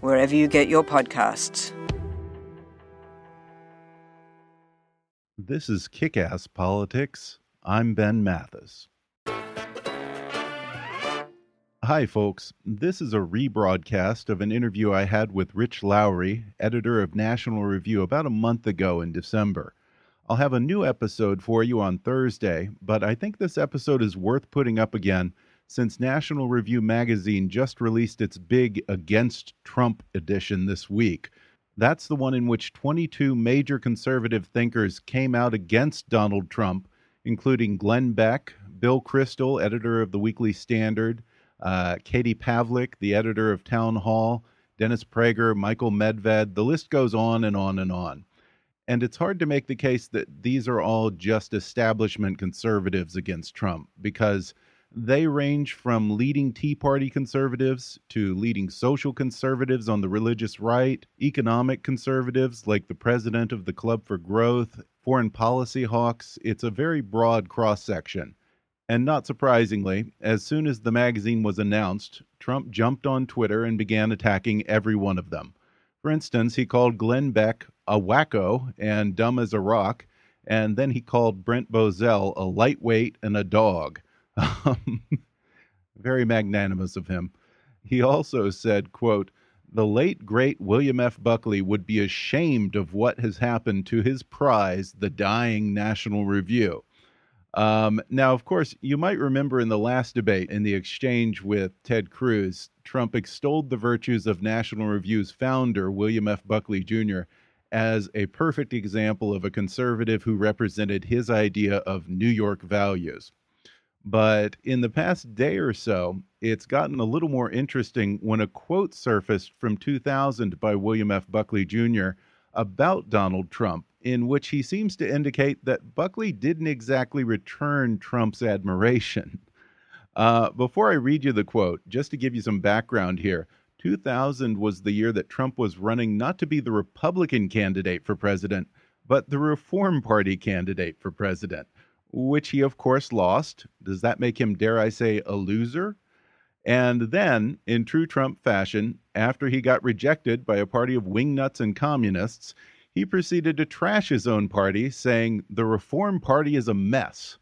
wherever you get your podcasts. This is Kick Ass Politics. I'm Ben Mathis. Hi, folks. This is a rebroadcast of an interview I had with Rich Lowry, editor of National Review, about a month ago in December. I'll have a new episode for you on Thursday, but I think this episode is worth putting up again since National Review magazine just released its big Against Trump edition this week. That's the one in which 22 major conservative thinkers came out against Donald Trump, including Glenn Beck, Bill Kristol, editor of the Weekly Standard, uh, Katie Pavlich, the editor of Town Hall, Dennis Prager, Michael Medved. The list goes on and on and on. And it's hard to make the case that these are all just establishment conservatives against Trump because they range from leading Tea Party conservatives to leading social conservatives on the religious right, economic conservatives like the president of the Club for Growth, foreign policy hawks. It's a very broad cross section. And not surprisingly, as soon as the magazine was announced, Trump jumped on Twitter and began attacking every one of them. For instance, he called Glenn Beck a wacko and dumb as a rock, and then he called Brent Bozell a lightweight and a dog. Um, very magnanimous of him. He also said, quote, the late great William F. Buckley would be ashamed of what has happened to his prize, the dying National Review. Um, now, of course, you might remember in the last debate in the exchange with Ted Cruz, Trump extolled the virtues of National Review's founder, William F. Buckley Jr., as a perfect example of a conservative who represented his idea of New York values. But in the past day or so, it's gotten a little more interesting when a quote surfaced from 2000 by William F. Buckley Jr. about Donald Trump, in which he seems to indicate that Buckley didn't exactly return Trump's admiration. Uh, before I read you the quote, just to give you some background here, 2000 was the year that Trump was running not to be the Republican candidate for president, but the Reform Party candidate for president which he, of course, lost. Does that make him, dare I say, a loser? And then, in true Trump fashion, after he got rejected by a party of wingnuts and communists, he proceeded to trash his own party, saying, The Reform Party is a mess.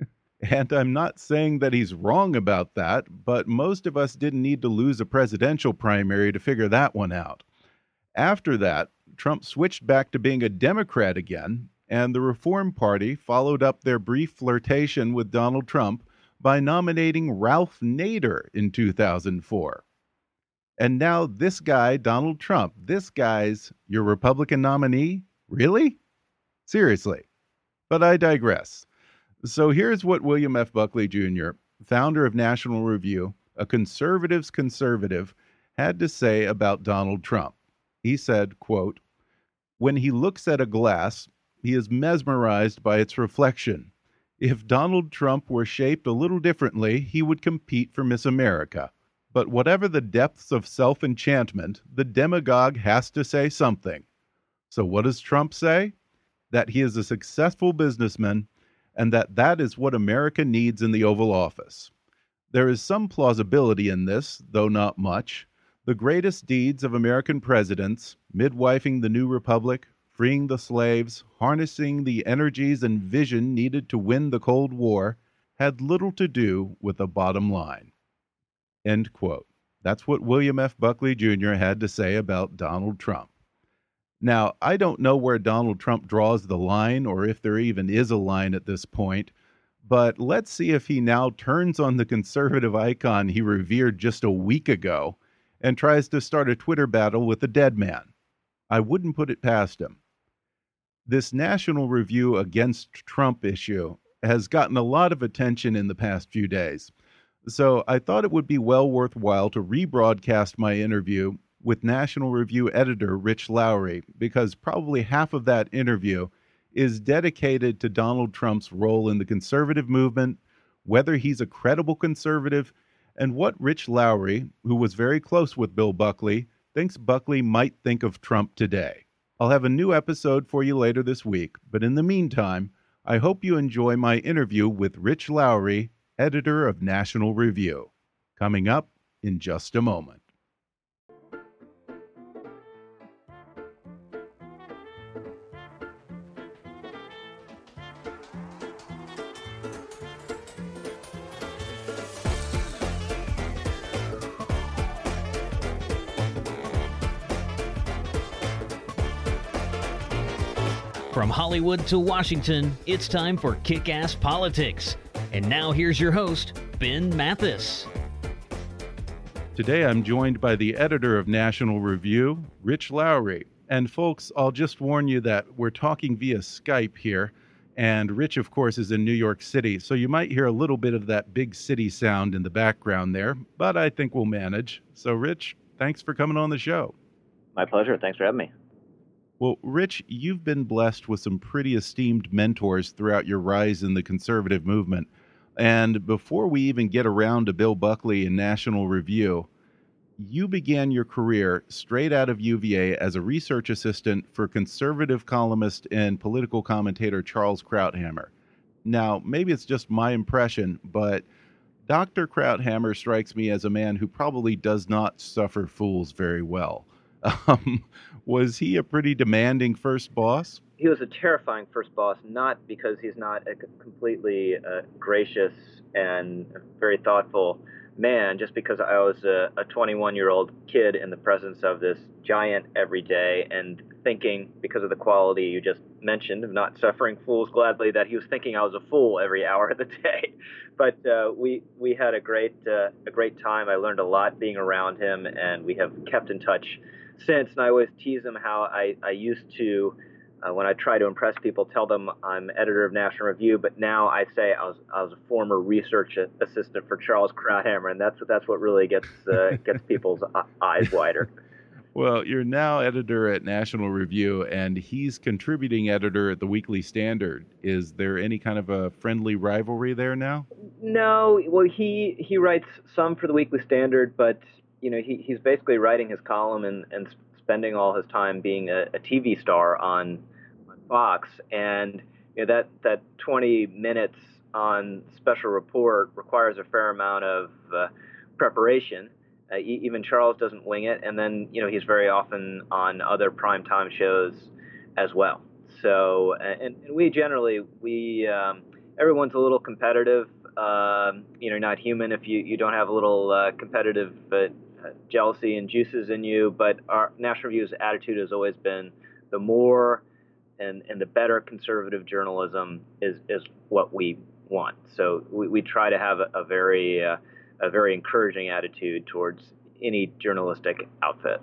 and I'm not saying that he's wrong about that, but most of us didn't need to lose a presidential primary to figure that one out. After that, Trump switched back to being a Democrat again and the Reform Party followed up their brief flirtation with Donald Trump by nominating Ralph Nader in 2004. And now this guy, Donald Trump, this guy's your Republican nominee? Really? Seriously. But I digress. So here's what William F. Buckley Jr., founder of National Review, a conservative's conservative, had to say about Donald Trump. He said, quote, When he looks at a glass, he is mesmerized by its reflection. If Donald Trump were shaped a little differently, he would compete for Miss America. But whatever the depths of self enchantment, the demagogue has to say something. So, what does Trump say? That he is a successful businessman and that that is what America needs in the Oval Office. There is some plausibility in this, though not much. The greatest deeds of American presidents, midwifing the new republic, freeing the slaves, harnessing the energies and vision needed to win the Cold War, had little to do with the bottom line. End quote. That's what William F. Buckley Jr. had to say about Donald Trump. Now, I don't know where Donald Trump draws the line or if there even is a line at this point, but let's see if he now turns on the conservative icon he revered just a week ago and tries to start a Twitter battle with a dead man. I wouldn't put it past him. This National Review Against Trump issue has gotten a lot of attention in the past few days. So I thought it would be well worthwhile to rebroadcast my interview with National Review editor Rich Lowry because probably half of that interview is dedicated to Donald Trump's role in the conservative movement, whether he's a credible conservative, and what Rich Lowry, who was very close with Bill Buckley, thinks Buckley might think of Trump today. I'll have a new episode for you later this week, but in the meantime, I hope you enjoy my interview with Rich Lowry editor of National Review. Coming up in just a moment. From Hollywood to Washington, it's time for Kick Ass Politics. And now here's your host, Ben Mathis. Today I'm joined by the editor of National Review, Rich Lowry. And folks, I'll just warn you that we're talking via Skype here. And Rich, of course, is in New York City. So you might hear a little bit of that big city sound in the background there, but I think we'll manage. So, Rich, thanks for coming on the show. My pleasure. Thanks for having me. Well, Rich, you've been blessed with some pretty esteemed mentors throughout your rise in the conservative movement. And before we even get around to Bill Buckley and National Review, you began your career straight out of UVA as a research assistant for conservative columnist and political commentator Charles Krauthammer. Now, maybe it's just my impression, but Dr. Krauthammer strikes me as a man who probably does not suffer fools very well. Um, was he a pretty demanding first boss? He was a terrifying first boss, not because he's not a completely uh, gracious and very thoughtful man, just because I was a 21 year old kid in the presence of this giant every day and thinking, because of the quality you just mentioned of not suffering fools gladly, that he was thinking I was a fool every hour of the day. But uh, we we had a great uh, a great time. I learned a lot being around him, and we have kept in touch since, and I always tease them how I, I used to, uh, when I try to impress people, tell them I'm editor of National Review, but now I say I was, I was a former research assistant for Charles Krauthammer, and that's that's what really gets uh, gets people's eyes wider. Well, you're now editor at National Review, and he's contributing editor at the Weekly Standard. Is there any kind of a friendly rivalry there now? No. Well, he he writes some for the Weekly Standard, but you know, he, he's basically writing his column and, and spending all his time being a, a TV star on, on Fox. And you know, that, that 20 minutes on special report requires a fair amount of uh, preparation. Uh, even Charles doesn't wing it. And then, you know, he's very often on other primetime shows as well. So, and, and we generally, we, um, everyone's a little competitive. Um, you know, not human if you, you don't have a little uh, competitive uh, jealousy and juices in you. But our National Review's attitude has always been the more and, and the better conservative journalism is, is what we want. So we, we try to have a, a very uh, a very encouraging attitude towards any journalistic outfit.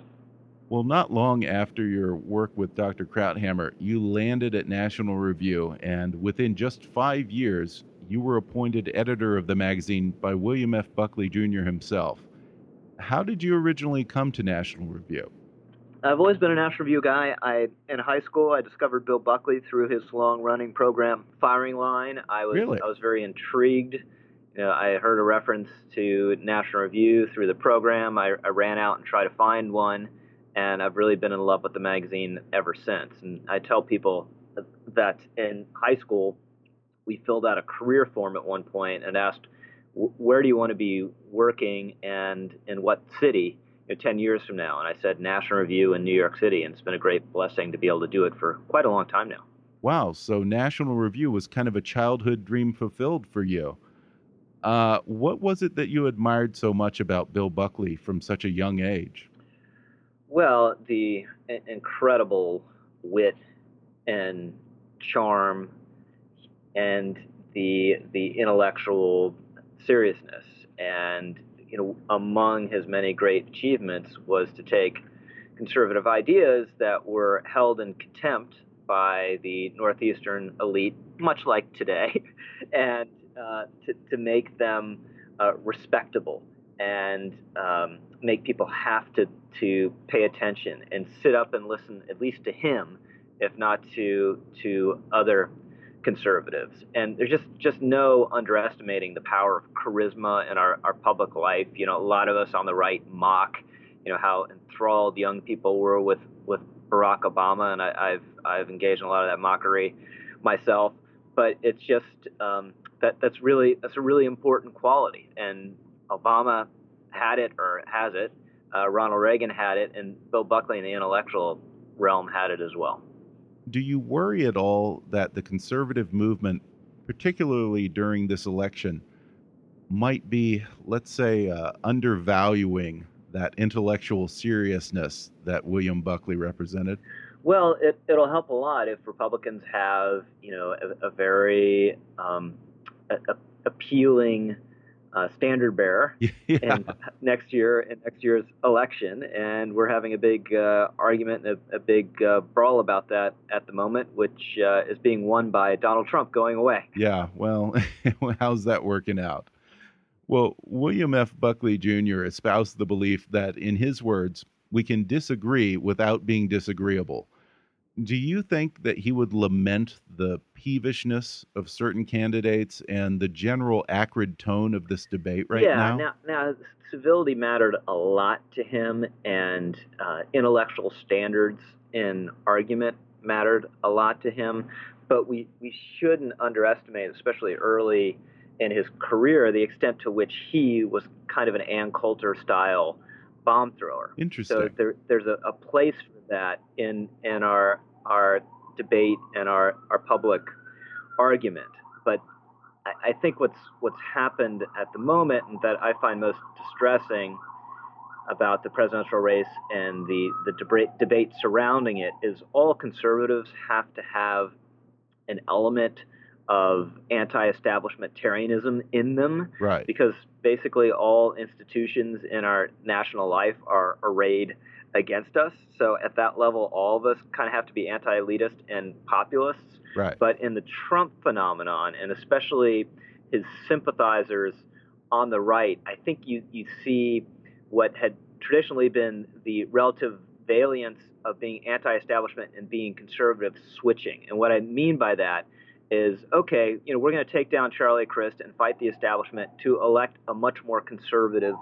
Well, not long after your work with Dr. Krauthammer, you landed at National Review, and within just five years, you were appointed editor of the magazine by William F. Buckley Jr. himself. How did you originally come to National Review? I've always been a National Review guy. I in high school I discovered Bill Buckley through his long-running program Firing Line. I was really? I was very intrigued. You know, I heard a reference to National Review through the program. I, I ran out and tried to find one, and I've really been in love with the magazine ever since. And I tell people that in high school we filled out a career form at one point and asked where do you want to be working and in what city you know, 10 years from now? And I said National Review in New York City, and it's been a great blessing to be able to do it for quite a long time now. Wow, so National Review was kind of a childhood dream fulfilled for you. Uh, what was it that you admired so much about Bill Buckley from such a young age? Well, the incredible wit and charm and the the intellectual seriousness. And you know among his many great achievements was to take conservative ideas that were held in contempt by the northeastern elite much like today and uh, to, to make them uh, respectable and um, make people have to, to pay attention and sit up and listen at least to him if not to to other conservatives. And there's just just no underestimating the power of charisma in our, our public life. You know, a lot of us on the right mock, you know, how enthralled young people were with with Barack Obama, and I, have I've engaged in a lot of that mockery myself. But it's just um, that that's really that's a really important quality, and Obama had it or has it. Uh, Ronald Reagan had it, and Bill Buckley in the intellectual realm had it as well do you worry at all that the conservative movement, particularly during this election, might be, let's say, uh, undervaluing that intellectual seriousness that William Buckley represented? Well, it, will help a lot if Republicans have, you know, a, a very um, a, a appealing uh, standard bearer yeah. in next year in next year's election, and we're having a big uh, argument and a, a big uh, brawl about that at the moment, which uh, is being won by Donald Trump going away. Yeah, well, how's that working out? Well, William F. Buckley Jr. espoused the belief that, in his words, we can disagree without being disagreeable do you think that he would lament the peevishness of certain candidates and the general acrid tone of this debate right yeah, now? now, now civility mattered a lot to him, and uh, intellectual standards in argument mattered a lot to him. But we, we shouldn't underestimate, especially early in his career, the extent to which he was kind of an Ann Coulter style bomb thrower. Interesting. So there, there's a, a place that in in our our debate and our our public argument. But I, I think what's what's happened at the moment and that I find most distressing about the presidential race and the the debate debate surrounding it is all conservatives have to have an element of anti-establishmentarianism in them, right? Because basically all institutions in our national life are arrayed against us. So at that level, all of us kind of have to be anti-elitist and populists. Right. But in the Trump phenomenon, and especially his sympathizers on the right, I think you you see what had traditionally been the relative valence of being anti-establishment and being conservative switching. And what I mean by that is okay, you know, we're going to take down Charlie Crist and fight the establishment to elect a much more conservative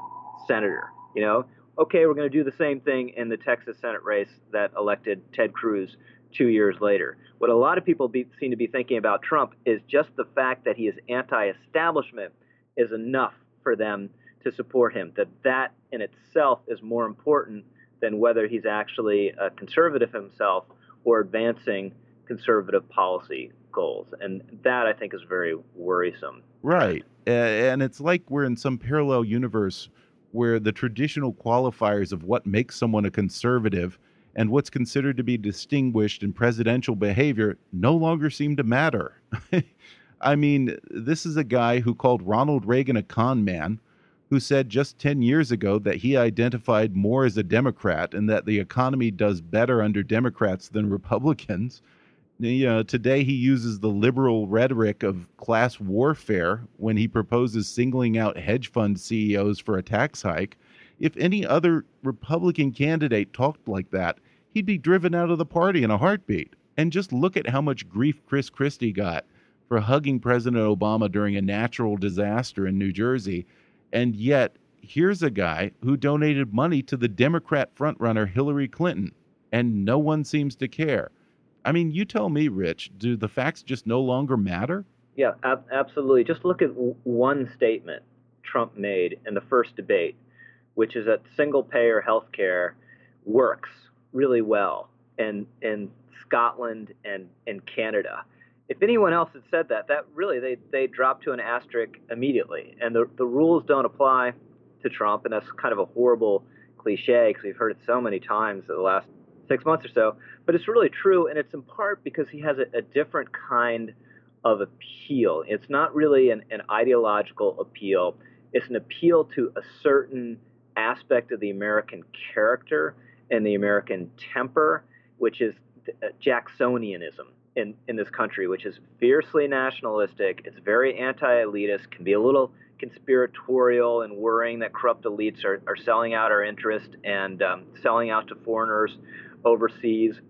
senator. You know, okay, we're going to do the same thing in the Texas Senate race that elected Ted Cruz two years later. What a lot of people be, seem to be thinking about Trump is just the fact that he is anti-establishment is enough for them to support him. That that in itself is more important than whether he's actually a conservative himself or advancing conservative policy goals. And that I think is very worrisome. Right. And it's like we're in some parallel universe where the traditional qualifiers of what makes someone a conservative and what's considered to be distinguished in presidential behavior no longer seem to matter. I mean, this is a guy who called Ronald Reagan a con man, who said just 10 years ago that he identified more as a Democrat and that the economy does better under Democrats than Republicans you know, today he uses the liberal rhetoric of class warfare when he proposes singling out hedge fund CEOs for a tax hike. If any other Republican candidate talked like that, he'd be driven out of the party in a heartbeat. And just look at how much grief Chris Christie got for hugging President Obama during a natural disaster in New Jersey. And yet, here's a guy who donated money to the Democrat frontrunner Hillary Clinton, and no one seems to care. I mean, you tell me, Rich, do the facts just no longer matter? Yeah, ab- absolutely. Just look at w- one statement Trump made in the first debate, which is that single payer health care works really well in, in Scotland and in Canada. if anyone else had said that, that really they they drop to an asterisk immediately, and the the rules don't apply to Trump, and that's kind of a horrible cliche because we've heard it so many times in the last six months or so. But it's really true, and it's in part because he has a, a different kind of appeal. It's not really an, an ideological appeal. It's an appeal to a certain aspect of the American character and the American temper, which is uh, Jacksonianism in, in this country, which is fiercely nationalistic. It's very anti elitist, can be a little conspiratorial and worrying that corrupt elites are, are selling out our interest and um, selling out to foreigners overseas.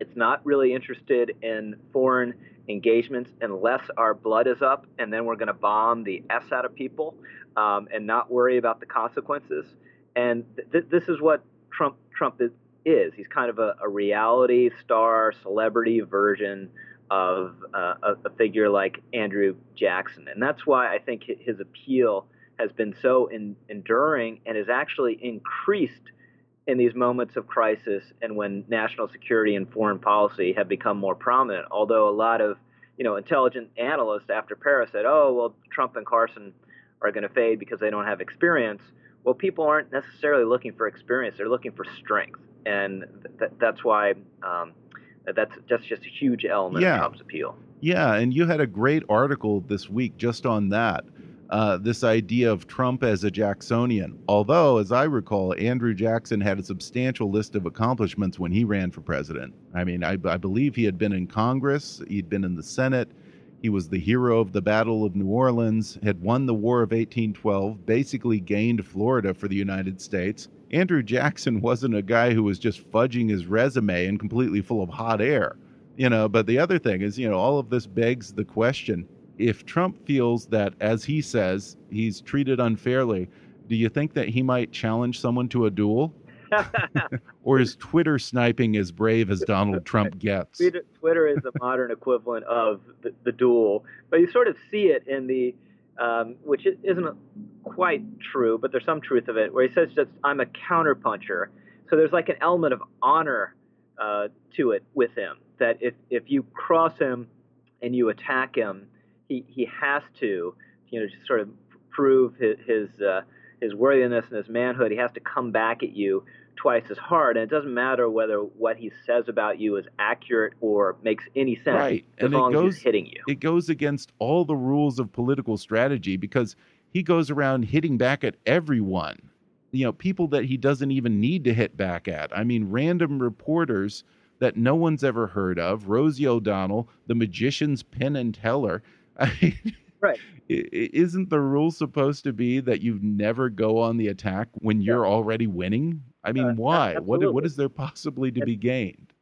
It's not really interested in foreign engagements unless our blood is up, and then we're going to bomb the S out of people um, and not worry about the consequences. And th- this is what Trump Trump is. is. He's kind of a, a reality star, celebrity version of uh, a, a, figure like Andrew Jackson. And that's why I think his appeal has been so in, enduring and has actually increased in these moments of crisis and when national security and foreign policy have become more prominent. Although a lot of you know intelligent analysts after Paris said, "Oh, well, Trump and Carson are going to fade because they don't have experience." Well, people aren't necessarily looking for experience; they're looking for strength, and th- that's why um, that's that's just a huge element yeah. of Trump's appeal. Yeah, and you had a great article this week just on that. Uh, this idea of Trump as a Jacksonian. Although, as I recall, Andrew Jackson had a substantial list of accomplishments when he ran for president. I mean, I, I believe he had been in Congress, he'd been in the Senate, he was the hero of the Battle of New Orleans, had won the War of 1812, basically gained Florida for the United States. Andrew Jackson wasn't a guy who was just fudging his resume and completely full of hot air. You know, but the other thing is, you know, all of this begs the question if Trump feels that, as he says, he's treated unfairly, do you think that he might challenge someone to a duel? or is Twitter sniping as brave as Donald Trump gets? Twitter is the modern equivalent of the, the duel, but you sort of see it in the um, which isn't quite true, but there's some truth of it, where he says just I'm a counterpuncher. So there's like an element of honor uh, to it with him that if if you cross him and you attack him, he he has to you know just sort of prove his his, uh, his worthiness and his manhood. He has to come back at you twice as hard, and it doesn't matter whether what he says about you is accurate or makes any sense. Right, as and long it goes as he's hitting you. It goes against all the rules of political strategy because he goes around hitting back at everyone. You know, people that he doesn't even need to hit back at. I mean, random reporters that no one's ever heard of. Rosie O'Donnell, the magician's Penn and Teller. I mean, right. Isn't the rule supposed to be that you never go on the attack when you're already winning? I mean, uh, why? What what is there possibly to and, be gained?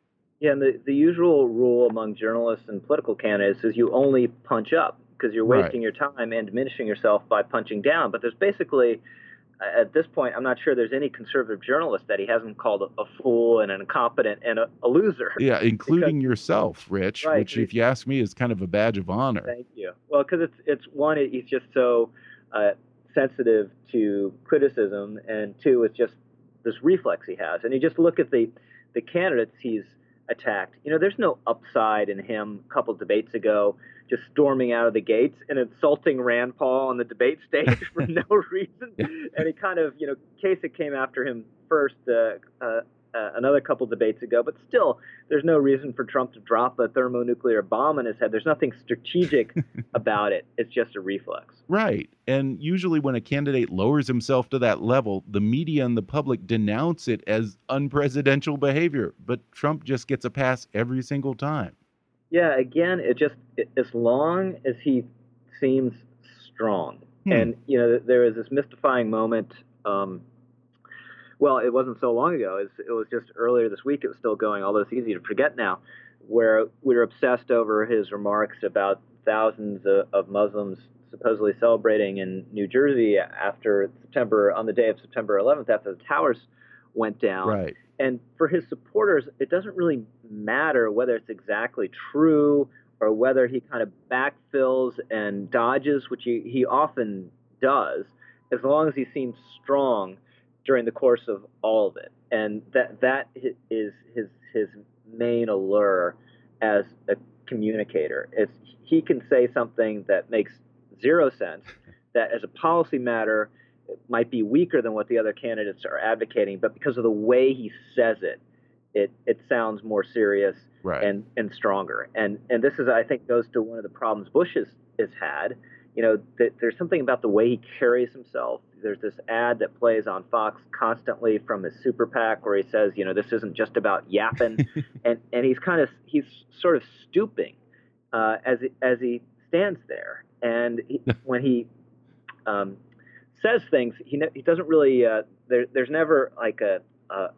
Yeah, and the, the usual rule among journalists and political candidates is you only punch up because you're wasting right. your time and diminishing yourself by punching down. But there's basically at this point, I'm not sure there's any conservative journalist that he hasn't called a, a fool and an incompetent and a, a loser. Yeah, including because, yourself, Rich, right, which, if you ask me, is kind of a badge of honor. Thank you. Well, because it's it's one, he's just so uh, sensitive to criticism, and two, it's just this reflex he has. And you just look at the the candidates he's attacked. You know, there's no upside in him. A couple debates ago, just storming out of the gates and insulting Rand Paul on the debate stage for no reason. And he kind of, you know, Kasich came after him first uh, uh, uh, another couple debates ago, but still, there's no reason for Trump to drop a thermonuclear bomb in his head. There's nothing strategic about it. It's just a reflex. Right. And usually, when a candidate lowers himself to that level, the media and the public denounce it as unpresidential behavior. But Trump just gets a pass every single time. Yeah, again, it just it, as long as he seems strong, hmm. and you know, there is this mystifying moment. Um, well, it wasn't so long ago. It was, it was just earlier this week. It was still going, although it's easy to forget now. Where we were obsessed over his remarks about thousands of, of Muslims supposedly celebrating in New Jersey after September on the day of September 11th, after the towers went down. Right. And for his supporters, it doesn't really matter whether it's exactly true or whether he kind of backfills and dodges, which he, he often does, as long as he seems strong during the course of all of it. And that that is his his main allure as a communicator. It's he can say something that makes zero sense, that as a policy matter might be weaker than what the other candidates are advocating, but because of the way he says it, it it sounds more serious right. and and stronger. And and this is I think goes to one of the problems Bush has, has had. You know, that there's something about the way he carries himself. There's this ad that plays on Fox constantly from his super PAC where he says, you know, this isn't just about yapping, and and he's kind of he's sort of stooping uh, as he, as he stands there, and he, when he um, says things, he ne- he doesn't really. Uh, there, there's never like a a,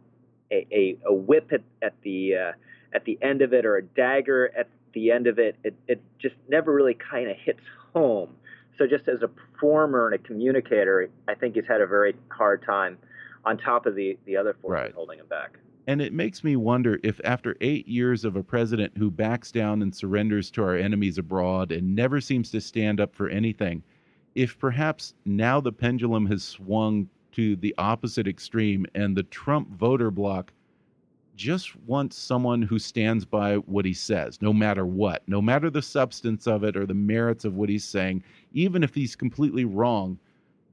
a, a whip at, at the uh, at the end of it or a dagger at the end of it. It it just never really kind of hits home. So just as a performer and a communicator, I think he's had a very hard time. On top of the the other forces Right. holding him back. And it makes me wonder if, after eight years of a president who backs down and surrenders to our enemies abroad and never seems to stand up for anything, if perhaps now the pendulum has swung to the opposite extreme and the Trump voter bloc just wants someone who stands by what he says, no matter what, no matter the substance of it or the merits of what he's saying, even if he's completely wrong,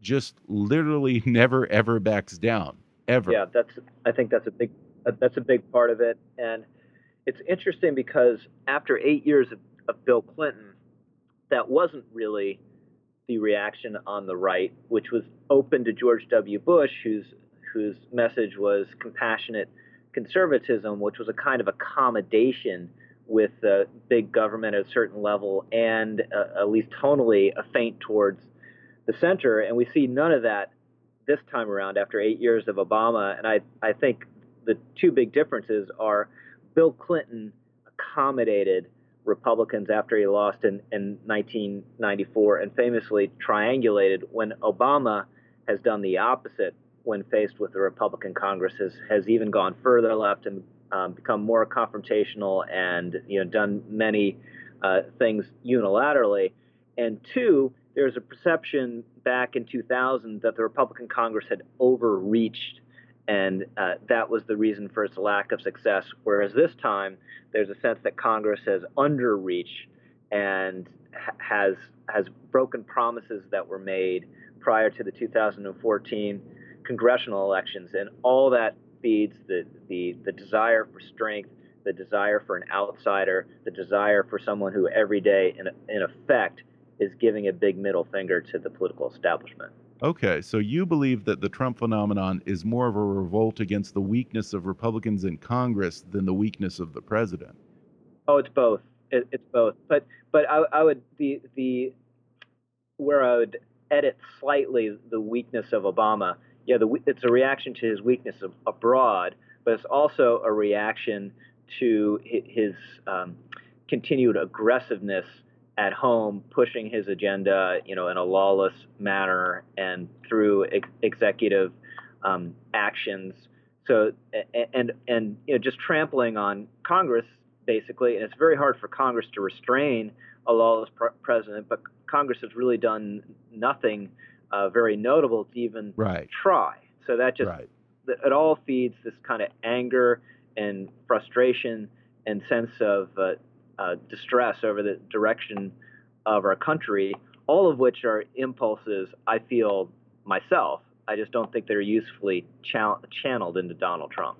just literally never ever backs down. Ever. Yeah, that's. I think that's a big. That's a big part of it, and it's interesting because after eight years of, of Bill Clinton, that wasn't really the reaction on the right, which was open to George W. Bush, whose whose message was compassionate conservatism, which was a kind of accommodation with uh, big government at a certain level, and uh, at least tonally a feint towards the center. And we see none of that this time around after eight years of Obama. And I, I think the two big differences are Bill Clinton accommodated Republicans after he lost in, in 1994 and famously triangulated when Obama has done the opposite when faced with the Republican Congress, has, has even gone further left and um, become more confrontational and you know done many uh, things unilaterally. And two, there's a perception back in 2000 that the Republican Congress had overreached, and uh, that was the reason for its lack of success. Whereas this time, there's a sense that Congress has underreached and ha- has has broken promises that were made prior to the 2014 congressional elections, and all that feeds the the, the desire for strength, the desire for an outsider, the desire for someone who every day, in, in effect, is giving a big middle finger to the political establishment. Okay, so you believe that the Trump phenomenon is more of a revolt against the weakness of Republicans in Congress than the weakness of the president. Oh, it's both. It, it's both. But but I, I would the the where I would edit slightly the weakness of Obama. Yeah, the, it's a reaction to his weakness of, abroad, but it's also a reaction to hi- his um, continued aggressiveness at home, pushing his agenda, you know, in a lawless manner and through ex- executive um, actions. So and and you know, just trampling on Congress basically, and it's very hard for Congress to restrain a lawless pr- president. But Congress has really done nothing uh, very notable to even Right. try. So that just right. it all feeds this kind of anger and frustration and sense of uh, uh, distress over the direction of our country, all of which are impulses I feel myself. I just don't think they're usefully cha- channeled into Donald Trump.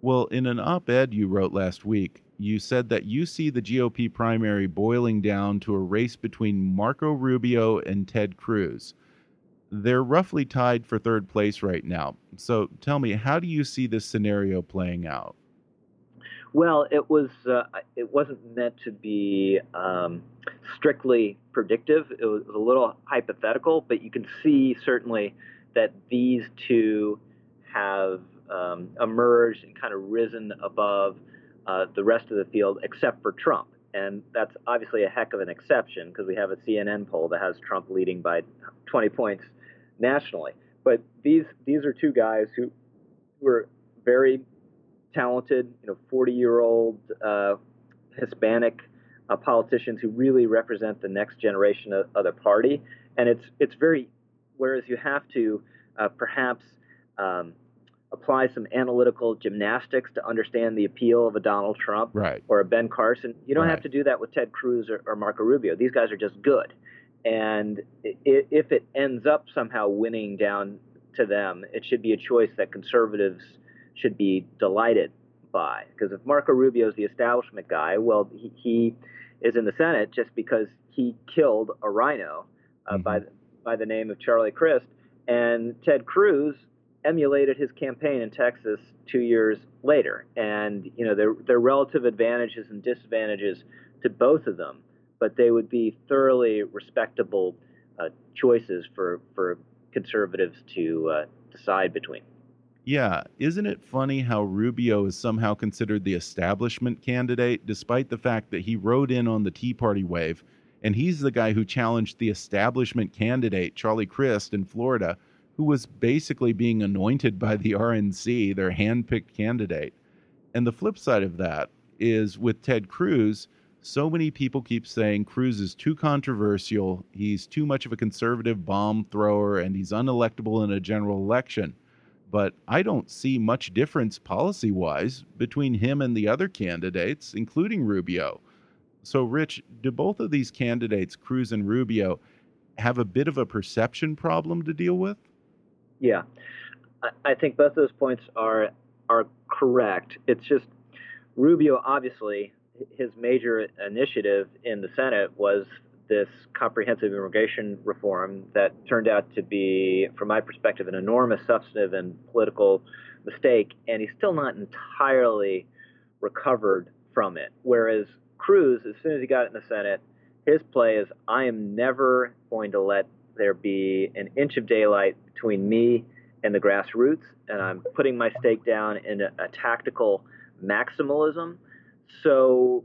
Well, in an op ed you wrote last week, you said that you see the GOP primary boiling down to a race between Marco Rubio and Ted Cruz. They're roughly tied for third place right now. So tell me, how do you see this scenario playing out? Well, it was uh, it wasn't meant to be um, strictly predictive. It was a little hypothetical, but you can see certainly that these two have um, emerged and kind of risen above uh, the rest of the field, except for Trump. And that's obviously a heck of an exception because we have a CNN poll that has Trump leading by 20 points nationally. But these these are two guys who were very talented, you know, 40 year old uh, Hispanic uh, politicians who really represent the next generation of, of the party. And it's it's very, whereas you have to uh, perhaps um, apply some analytical gymnastics to understand the appeal of a Donald Trump right. or a Ben Carson. You don't right. have to do that with Ted Cruz or, or Marco Rubio. These guys are just good. And if it ends up somehow winning down to them, it should be a choice that conservatives should be delighted by. Because if Marco Rubio is the establishment guy, well, he, he, is in the Senate just because he killed a RINO uh, mm-hmm. by by the name of Charlie Crist, and Ted Cruz emulated his campaign in Texas two years later. And you know there there are relative advantages and disadvantages to both of them, but they would be thoroughly respectable uh, choices for for conservatives to uh, decide between. Yeah, isn't it funny how Rubio is somehow considered the establishment candidate, despite the fact that he rode in on the Tea Party wave, and he's the guy who challenged the establishment candidate, Charlie Crist, in Florida, who was basically being anointed by the RNC, their handpicked candidate. And the flip side of that is with Ted Cruz, so many people keep saying Cruz is too controversial, he's too much of a conservative bomb thrower, and he's unelectable in a general election but I don't see much difference policy wise between him and the other candidates, including Rubio. So, Rich, do both of these candidates, Cruz and Rubio, have a bit of a perception problem to deal with? Yeah, I think both those points are are correct. It's just Rubio, obviously, his major initiative in the Senate was this comprehensive immigration reform that turned out to be, from my perspective, an enormous substantive and political mistake, and he's still not entirely recovered from it. Whereas Cruz, as soon as he got in the Senate, his play is I am never going to let there be an inch of daylight between me and the grassroots, and I'm putting my stake down in a, a tactical maximalism. So,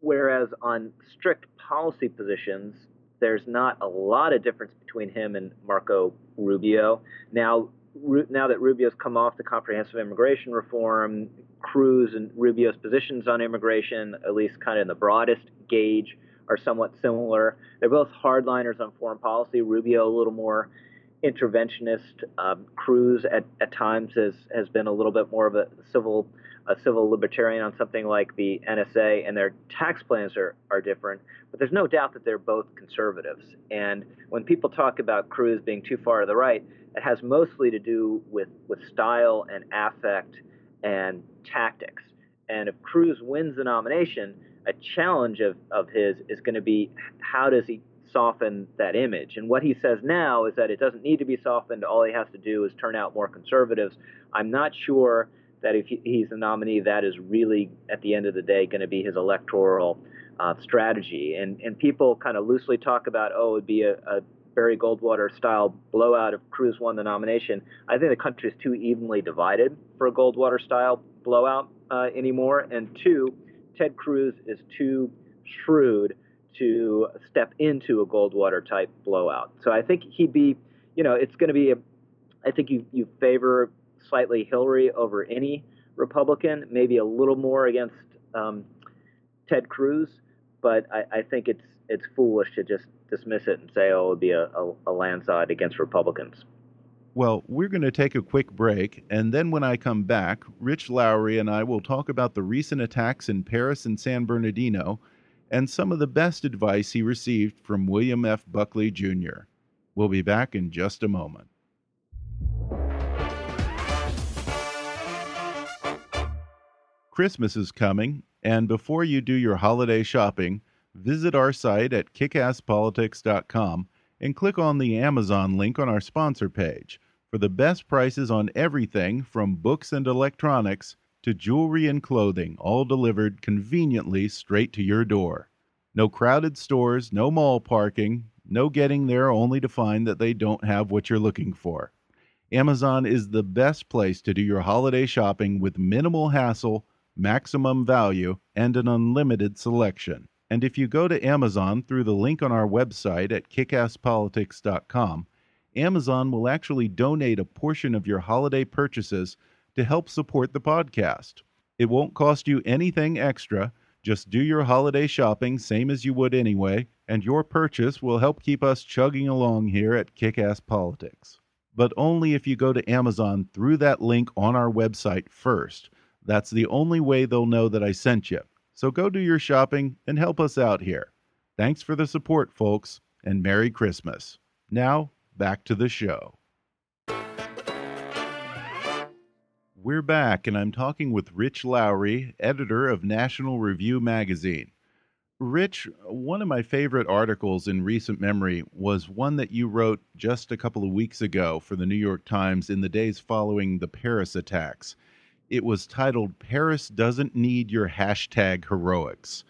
whereas on strict policy positions, there's not a lot of difference between him and Marco Rubio. Now, now that Rubio's come off the comprehensive immigration reform, Cruz and Rubio's positions on immigration, at least kind of in the broadest gauge, are somewhat similar. They're both hardliners on foreign policy. Rubio a little more interventionist. Um, Cruz at, at times has has been a little bit more of a civil a civil libertarian on something like the NSA, and their tax plans are, are different. But there's no doubt that they're both conservatives. And when people talk about Cruz being too far to the right, it has mostly to do with, with style and affect and tactics. And if Cruz wins the nomination, a challenge of, of his is going to be how does he soften that image? And what he says now is that it doesn't need to be softened. All he has to do is turn out more conservatives. I'm not sure that if he's the nominee, that is really, at the end of the day, going to be his electoral uh, strategy. And and people kind of loosely talk about, oh, it would be a, a Barry Goldwater style blowout if Cruz won the nomination. I think the country is too evenly divided for a Goldwater style blowout uh, anymore. And two, Ted Cruz is too shrewd to step into a Goldwater type blowout. So I think he'd be, you know, it's going to be, a, I think you, you favor slightly Hillary over any Republican, maybe a little more against um, Ted Cruz, but I, I, think it's it's foolish to just dismiss it and say, oh, it would be a, a, a landslide against Republicans. Well, we're going to take a quick break, and then when I come back, Rich Lowry and I will talk about the recent attacks in Paris and San Bernardino and some of the best advice he received from William F. Buckley Jr. We'll be back in just a moment. Christmas is coming, and before you do your holiday shopping, visit our site at kickasspolitics.com and click on the Amazon link on our sponsor page for the best prices on everything from books and electronics to jewelry and clothing, all delivered conveniently straight to your door. No crowded stores, no mall parking, no getting there only to find that they don't have what you're looking for. Amazon is the best place to do your holiday shopping with minimal hassle maximum value, and an unlimited selection. And if you go to Amazon through the link on our website at kickasspolitics.com, Amazon will actually donate a portion of your holiday purchases to help support the podcast. It won't cost you anything extra. Just do your holiday shopping same as you would anyway, and your purchase will help keep us chugging along here at Kickass Politics. but only if you go to Amazon through that link on our website first. That's the only way they'll know that I sent you. So go do your shopping and help us out here. Thanks for the support, folks, and Merry Christmas. Now, back to the show. We're back, and I'm talking with Rich Lowry, editor of National Review magazine. Rich, one of my favorite articles in recent memory was one that you wrote just a couple of weeks ago for the New York Times in the days following the Paris attacks. It was titled Paris Doesn't Need Your Hashtag Heroics.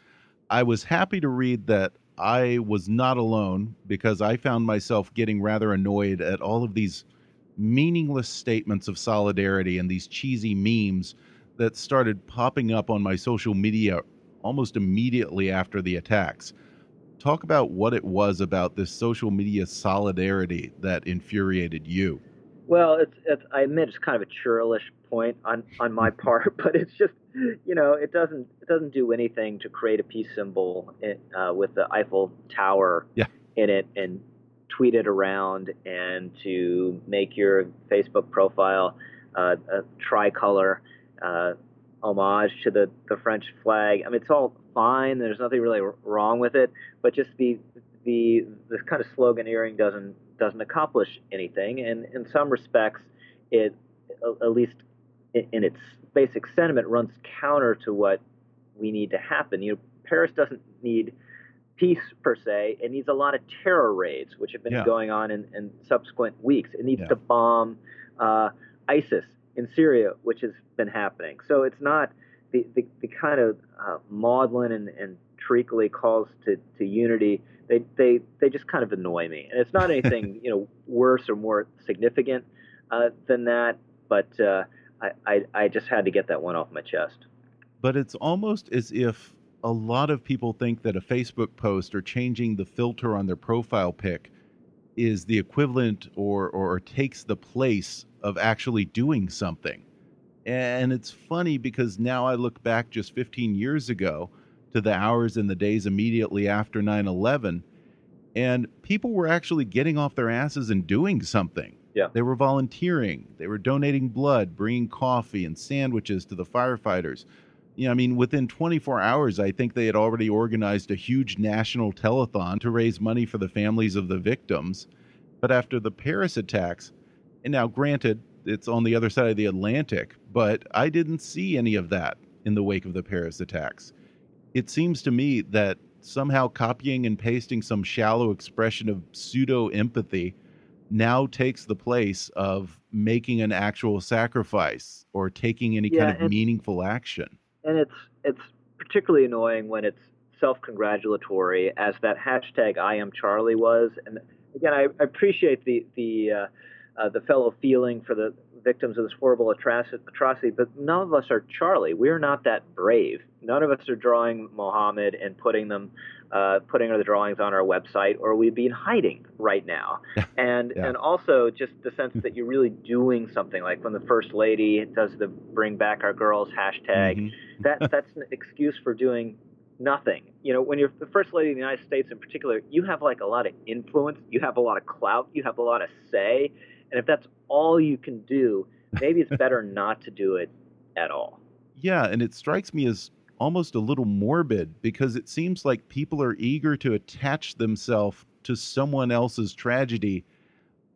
I was happy to read that I was not alone because I found myself getting rather annoyed at all of these meaningless statements of solidarity and these cheesy memes that started popping up on my social media almost immediately after the attacks. Talk about what it was about this social media solidarity that infuriated you. Well, it's, it's I admit it's kind of a churlish point on on my part, but it's just you know it doesn't it doesn't do anything to create a peace symbol in, uh, with the Eiffel Tower yeah. in it and tweet it around and to make your Facebook profile uh, a tricolor. Uh, homage to the, the French flag. I mean, it's all fine. There's nothing really wrong with it, but just the the this kind of sloganeering doesn't doesn't accomplish anything. And in some respects, it at least in its basic sentiment runs counter to what we need to happen. You know, Paris doesn't need peace per se. It needs a lot of terror raids, which have been yeah. going on in, in subsequent weeks. It needs Yeah. to bomb uh, ISIS in Syria, which has been happening. So it's not the, the, the kind of uh, maudlin and, and treacly calls to, to unity. They, they, they just kind of annoy me. And it's not anything you know worse or more significant uh, than that, but uh, I, I, I just had to get that one off my chest. but it's almost as if a lot of people think that a Facebook post or changing the filter on their profile pic is the equivalent or, or takes the place of actually doing something. And it's funny because now I look back just 15 years ago to the hours and the days immediately after 9 11, and people were actually getting off their asses and doing something. Yeah. They were volunteering, they were donating blood, bringing coffee and sandwiches to the firefighters. You know, I mean, within 24 hours, I think they had already organized a huge national telethon to raise money for the families of the victims. But after the Paris attacks, and now granted, it's on the other side of the Atlantic, but I didn't see any of that in the wake of the Paris attacks. It seems to me that somehow copying and pasting some shallow expression of pseudo empathy now takes the place of making an actual sacrifice or taking any Yeah, kind of meaningful action. And it's it's particularly annoying when it's self-congratulatory, as that hashtag I am Charlie was. And again, I, I appreciate the the uh, uh, the fellow feeling for the victims of this horrible atrocity, but none of us are Charlie. We're not that brave. None of us are drawing Mohammed and putting them. Uh, putting the drawings on our website, or we'd be in hiding right now. And Yeah. and also just the sense that you're really doing something, like when the first lady does the "Bring Back Our Girls" hashtag, Mhm. that that's an excuse for doing nothing. You know, when you're the first lady of the United States in particular, you have like a lot of influence, you have a lot of clout, you have a lot of say, and if that's all you can do, maybe it's better not to do it at all. Yeah, and it strikes me as almost a little morbid because it seems like people are eager to attach themselves to someone else's tragedy.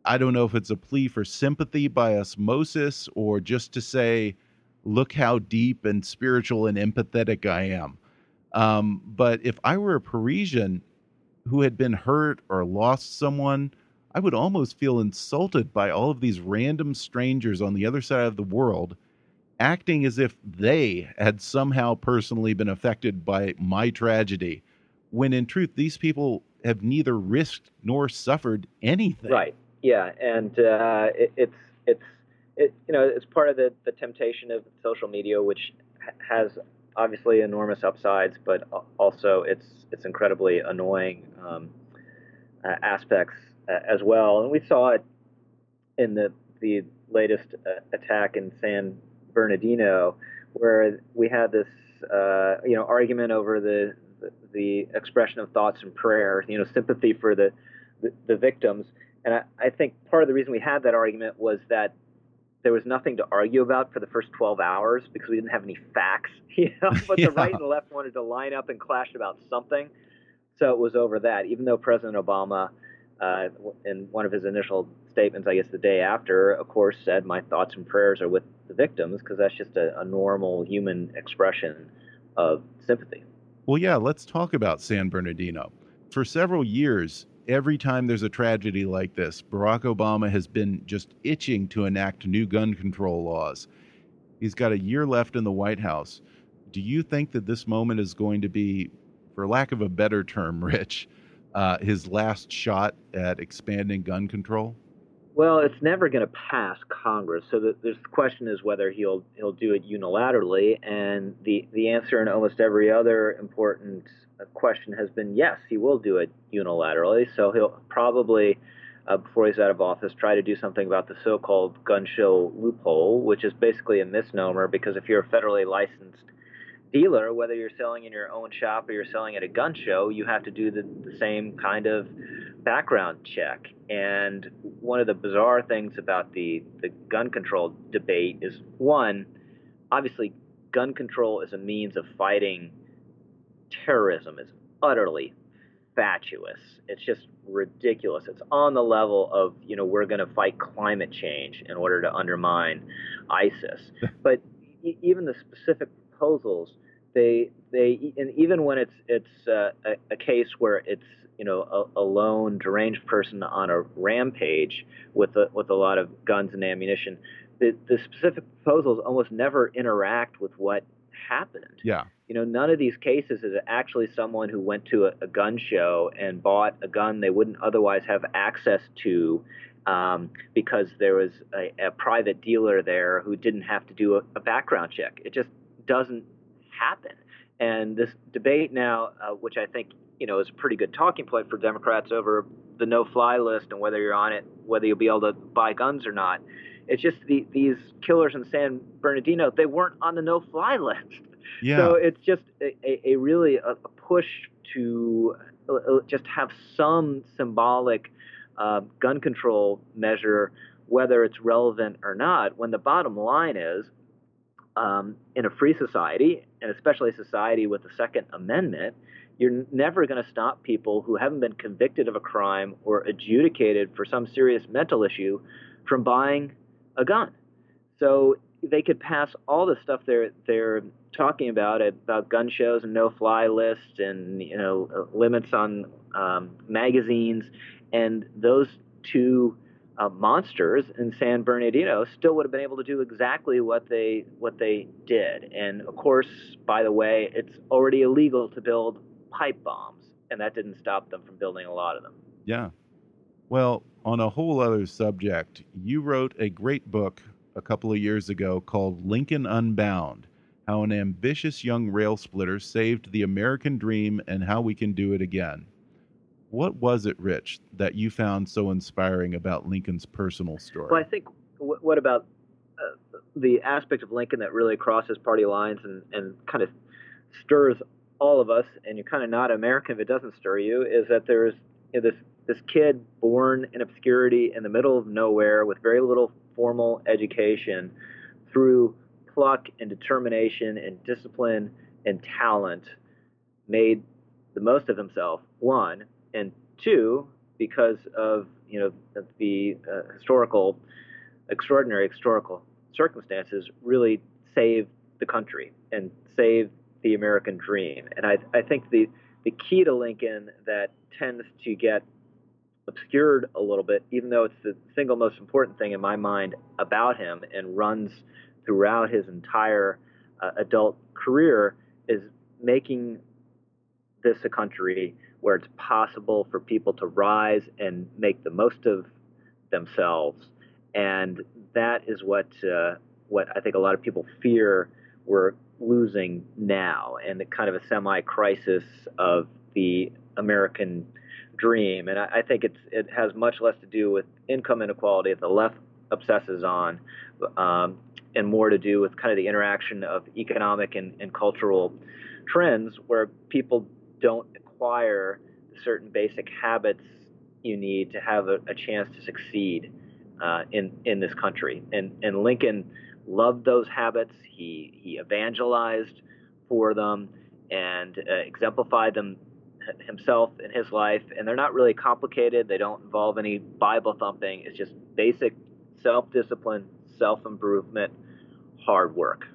I don't know if it's a plea for sympathy by osmosis or just to say, look how deep and spiritual and empathetic I am. Um, but if I were a Parisian who had been hurt or lost someone, I would almost feel insulted by all of these random strangers on the other side of the world acting as if they had somehow personally been affected by my tragedy, when in truth, these people have neither risked nor suffered anything. Right. Yeah, and uh, it, it's it's it, you know it's part of the, the temptation of social media, which has obviously enormous upsides, but also it's it's incredibly annoying um, uh, aspects as well. And we saw it in the the latest uh, attack in San Bernardino, where we had this uh, you know argument over the, the the expression of thoughts and prayer, you know, sympathy for the the, the victims, And I, I think part of the reason we had that argument was that there was nothing to argue about for the first 12 hours because we didn't have any facts, you know. But yeah. the right and the left wanted to line up and clash about something, so it was over that. Even though President Obama, uh, in one of his initial statements, I guess the day after, of course, said, "My thoughts and prayers are with the victims," because that's just a, a normal human expression of sympathy. Well, yeah, let's talk about San Bernardino. For several years, every time there's a tragedy like this, Barack Obama has been just itching to enact new gun control laws. He's got a year left in the White House. Do you think that this moment is going to be, for lack of a better term, Rich, uh, his last shot at expanding gun control? Well, it's never going to pass Congress. So the, the question is whether he'll he'll do it unilaterally, and the the answer in almost every other important question has been yes, he will do it unilaterally. So he'll probably, uh, before he's out of office, try to do something about the so-called gun show loophole, which is basically a misnomer because if you're a federally licensed dealer, whether you're selling in your own shop or you're selling at a gun show, you have to do the, the same kind of background check. And one of the bizarre things about the, the gun control debate is one, obviously, gun control is a means of fighting terrorism is utterly fatuous. It's just ridiculous. It's on the level of, you know, we're going to fight climate change in order to undermine ISIS. but even the specific proposals, they they and even when it's it's uh, a, a, case where it's you know a, a, lone deranged person on a rampage with a, with a lot of guns and ammunition, the the specific proposals almost never interact with what happened. Yeah. You know, none of these cases is actually someone who went to a, a gun show and bought a gun they wouldn't otherwise have access to um, because there was a, a, private dealer there who didn't have to do a, a, background check. It just doesn't happen. And this debate now, uh, which I think you know is a pretty good talking point for Democrats over the no-fly list and whether you're on it, whether you'll be able to buy guns or not. It's just the, these killers in San Bernardino, they weren't on the no-fly list. Yeah. So it's just a, a, a really a, a, push to uh, uh, just have some symbolic uh, gun control measure, whether it's relevant or not. When the bottom line is, um, in a free society, and especially a society with the Second Amendment, you're never going to stop people who haven't been convicted of a crime or adjudicated for some serious mental issue from buying a gun. So they could pass all the stuff they're they're talking about about gun shows and no fly lists and you know limits on um, magazines and those two uh, monsters in San Bernardino still would have been able to do exactly what they what they did. And of course by the way it's already illegal to build pipe bombs and that didn't stop them from building a lot of them. Yeah. Well on a whole other subject you wrote a great book a couple of years ago called Lincoln Unbound How an Ambitious Young Rail Splitter Saved the American Dream and How We Can Do It Again. What was it, Rich, that you found so inspiring about Lincoln's personal story? Well, I think what about uh, the aspect of Lincoln that really crosses party lines and, and kind of stirs all of us, and you're kind of not American if it doesn't stir you, is that there's you know, this this kid born in obscurity in the middle of nowhere with very little formal education through pluck and determination and discipline and talent made the most of himself one and two because of you know the uh, historical extraordinary historical circumstances really saved the country and saved the American dream. And I, I think the the key to Lincoln that tends to get obscured a little bit, even though it's the single most important thing in my mind about him and runs throughout his entire uh, adult career, is making this a country where it's possible for people to rise and make the most of themselves. And that is what uh, what I think a lot of people fear we're losing now, and the kind of a semi-crisis of the American dream. And I, I think it's it has much less to do with income inequality that the left obsesses on, um, and more to do with kind of the interaction of economic and, and cultural trends where people don't acquire certain basic habits you need to have a, a chance to succeed uh, in in this country. And and Lincoln loved those habits. He he evangelized for them and uh, exemplified them himself in his life. And they're not really complicated. They don't involve any Bible thumping. It's just basic self discipline, self improvement, hard work.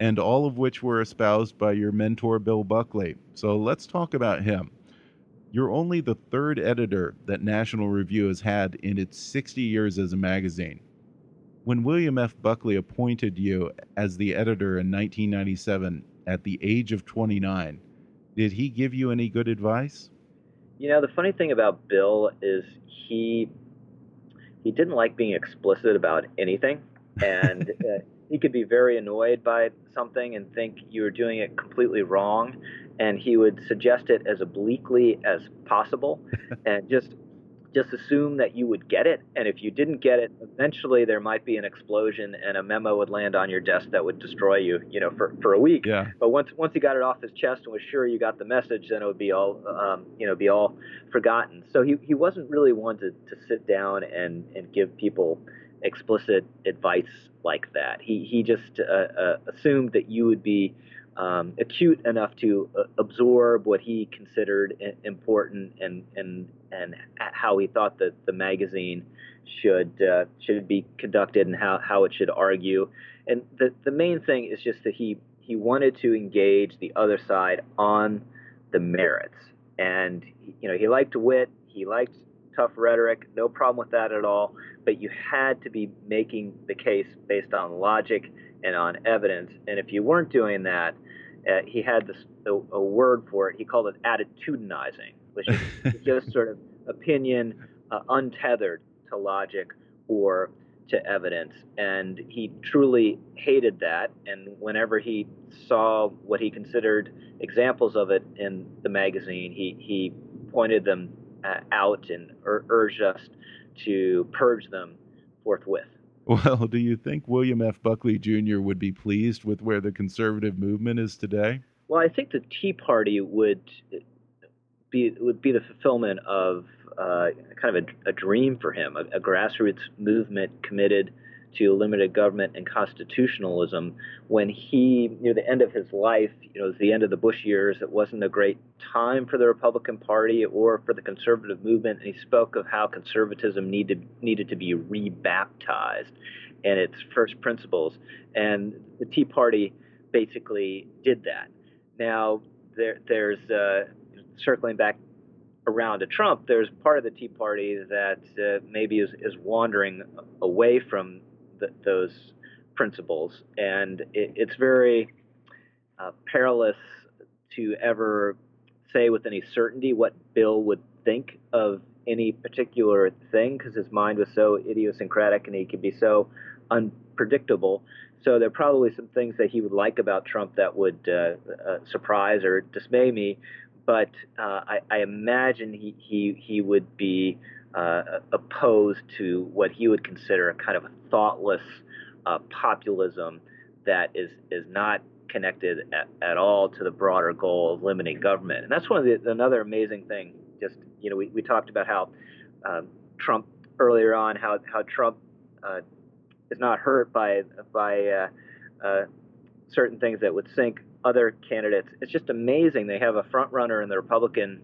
And all of which were espoused by your mentor, Bill Buckley. So let's talk about him. You're only the third editor that National Review has had in its 60 years as a magazine. When William F. Buckley appointed you as the editor in 1997 at the age of 29, did he give you any good advice? You know, the funny thing about Bill is he he didn't like being explicit about anything, and uh, he could be very annoyed by something and think you were doing it completely wrong and he would suggest it as obliquely as possible and just just assume that you would get it. And if you didn't get it eventually there might be an explosion and a memo would land on your desk that would destroy you you know for, for a week. Yeah. but once once he got it off his chest and was sure you got the message then it would be all um, you know be all forgotten. So he, he wasn't really one to, to sit down and and give people explicit advice like that he he just uh, uh, assumed that you would be um, acute enough to uh, absorb what he considered important and and and how he thought that the magazine should uh, should be conducted and how, how it should argue. And the the main thing is just that he he wanted to engage the other side on the merits. And you know he liked wit, he liked tough rhetoric, no problem with that at all. But you had to be making the case based on logic and on evidence. And if you weren't doing that, uh, he had this a, a, word for it. He called it attitudinizing, which is just sort of opinion uh, untethered to logic or to evidence. And he truly hated that. And whenever he saw what he considered examples of it in the magazine, he he pointed them uh, out and ur- urged us to purge them forthwith. Well, do you think William F. Buckley Jr. would be pleased with where the conservative movement is today? Well, I think the Tea Party would be would be the fulfillment of uh, kind of a, a, dream for him, a, a grassroots movement committed to limited government and constitutionalism when he, near the end of his life, you know, it was the end of the Bush years, it wasn't a great time for the Republican Party or for the conservative movement. And he spoke of how conservatism needed, needed to be rebaptized and its first principles. And the Tea Party basically did that. Now, there, there's, uh, circling back around to Trump, there's part of the Tea Party that uh, maybe is, is wandering away from the, those principles, and it, it's very uh, perilous to ever say with any certainty what Bill would think of any particular thing because his mind was so idiosyncratic and he could be so unpredictable. So there are probably some things that he would like about Trump that would uh, uh, surprise or dismay me, but uh, I, I, imagine he, he he would be uh, opposed to what he would consider a kind of a thoughtless uh, populism that is is not connected at, at, all to the broader goal of limiting government. And that's one of the another amazing thing. Just you know, we, we talked about how um, Trump earlier on, how how Trump uh, is not hurt by by uh, uh, certain things that would sink other candidates. It's just amazing. They have a front runner in the Republican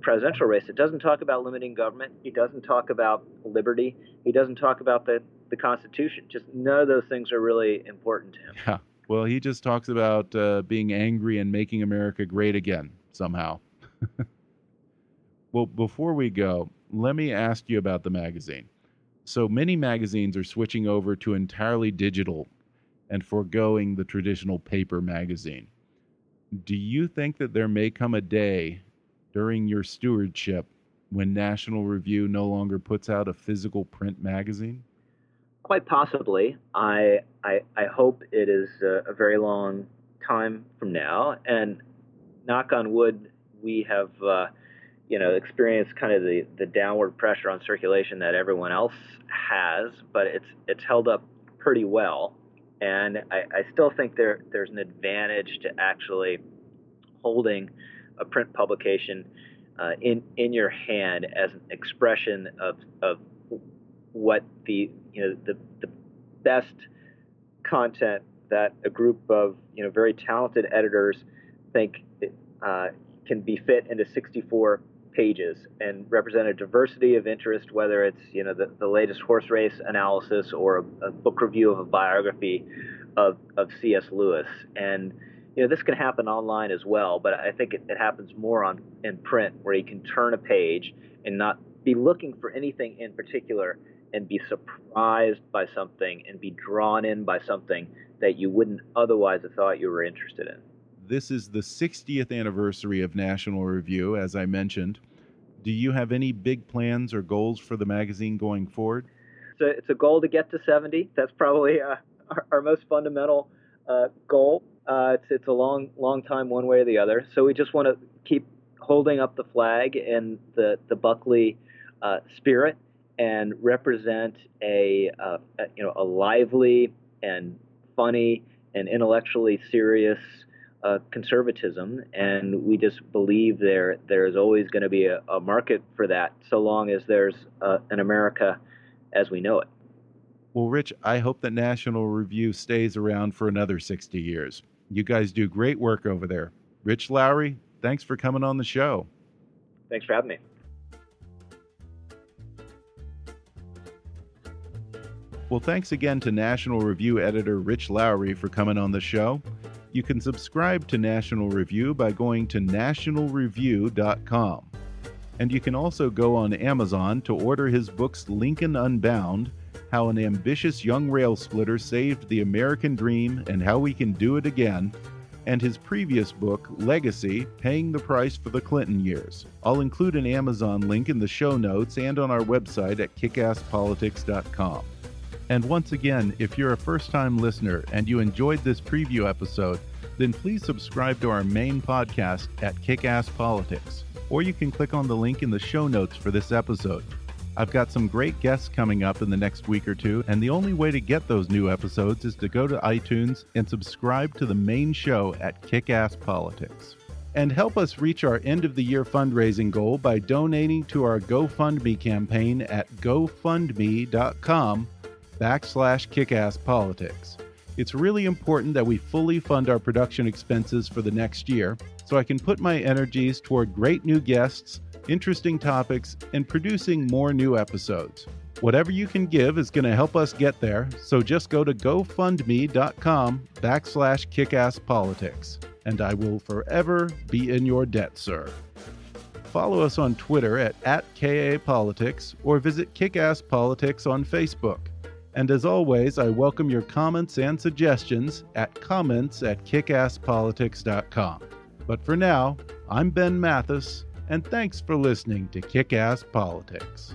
presidential race. It doesn't talk about limiting government. He doesn't talk about liberty. He doesn't talk about the, the Constitution. Just none of those things are really important to him. Yeah. Well, he just talks about uh, being angry and making America great again somehow. well, before we go, let me ask you about the magazine. So many magazines are switching over to entirely digital and foregoing the traditional paper magazine. Do you think that there may come a day during your stewardship when National Review no longer puts out a physical print magazine? Quite possibly. I I, I hope it is a, a, very long time from now. And knock on wood, we have uh, you know experienced kind of the, the downward pressure on circulation that everyone else has, but it's it's held up pretty well. And I, I still think there there's an advantage to actually holding a print publication uh, in in your hand as an expression of of what the you know the the best content that a group of you know very talented editors think uh, can be fit into 64 pages and represent a diversity of interest, whether it's you know the, the latest horse race analysis or a, a book review of a biography of, of C.S. Lewis. And you know this can happen online as well, but I think it, it happens more on in print where you can turn a page and not be looking for anything in particular and be surprised by something and be drawn in by something that you wouldn't otherwise have thought you were interested in. This is the 60th anniversary of National Review, as I mentioned. Do you have any big plans or goals for the magazine going forward? So it's a goal to get to 70. That's probably uh, our, our, most fundamental uh, goal. Uh, it's, it's a long, long time, one way or the other. So we just want to keep holding up the flag and the the Buckley uh, spirit and represent a, uh, a, you know a lively and funny and intellectually serious uh, conservatism, and we just believe there there is always going to be a, a, market for that, so long as there's uh, an America as we know it. Well, Rich, I hope that National Review stays around for another 60 years. You guys do great work over there. Rich Lowry, thanks for coming on the show. Thanks for having me. Well, thanks again to National Review editor Rich Lowry for coming on the show. You can subscribe to National Review by going to nationalreview.com. And you can also go on Amazon to order his books Lincoln Unbound How an Ambitious Young Rail Splitter Saved the American Dream and How We Can Do It Again, and his previous book, Legacy Paying the Price for the Clinton Years. I'll include an Amazon link in the show notes and on our website at kickasspolitics.com. And once again, if you're a first time listener and you enjoyed this preview episode, then please subscribe to our main podcast at Kickass Politics, or you can click on the link in the show notes for this episode. I've got some great guests coming up in the next week or two, and the only way to get those new episodes is to go to iTunes and subscribe to the main show at Kickass Politics. And help us reach our end of the year fundraising goal by donating to our GoFundMe campaign at gofundme.com backslash kickasspolitics. It's really important that we fully fund our production expenses for the next year so I can put my energies toward great new guests, interesting topics, and producing more new episodes. Whatever you can give is going to help us get there, so just go to gofundme.com backslash kickasspolitics, and I will forever be in your debt, sir. Follow us on Twitter at, at KAPolitics or visit Kickass Politics on Facebook. And as always, I welcome your comments and suggestions at comments at kickasspolitics.com. But for now, I'm Ben Mathis, and thanks for listening to Kick Ass Politics.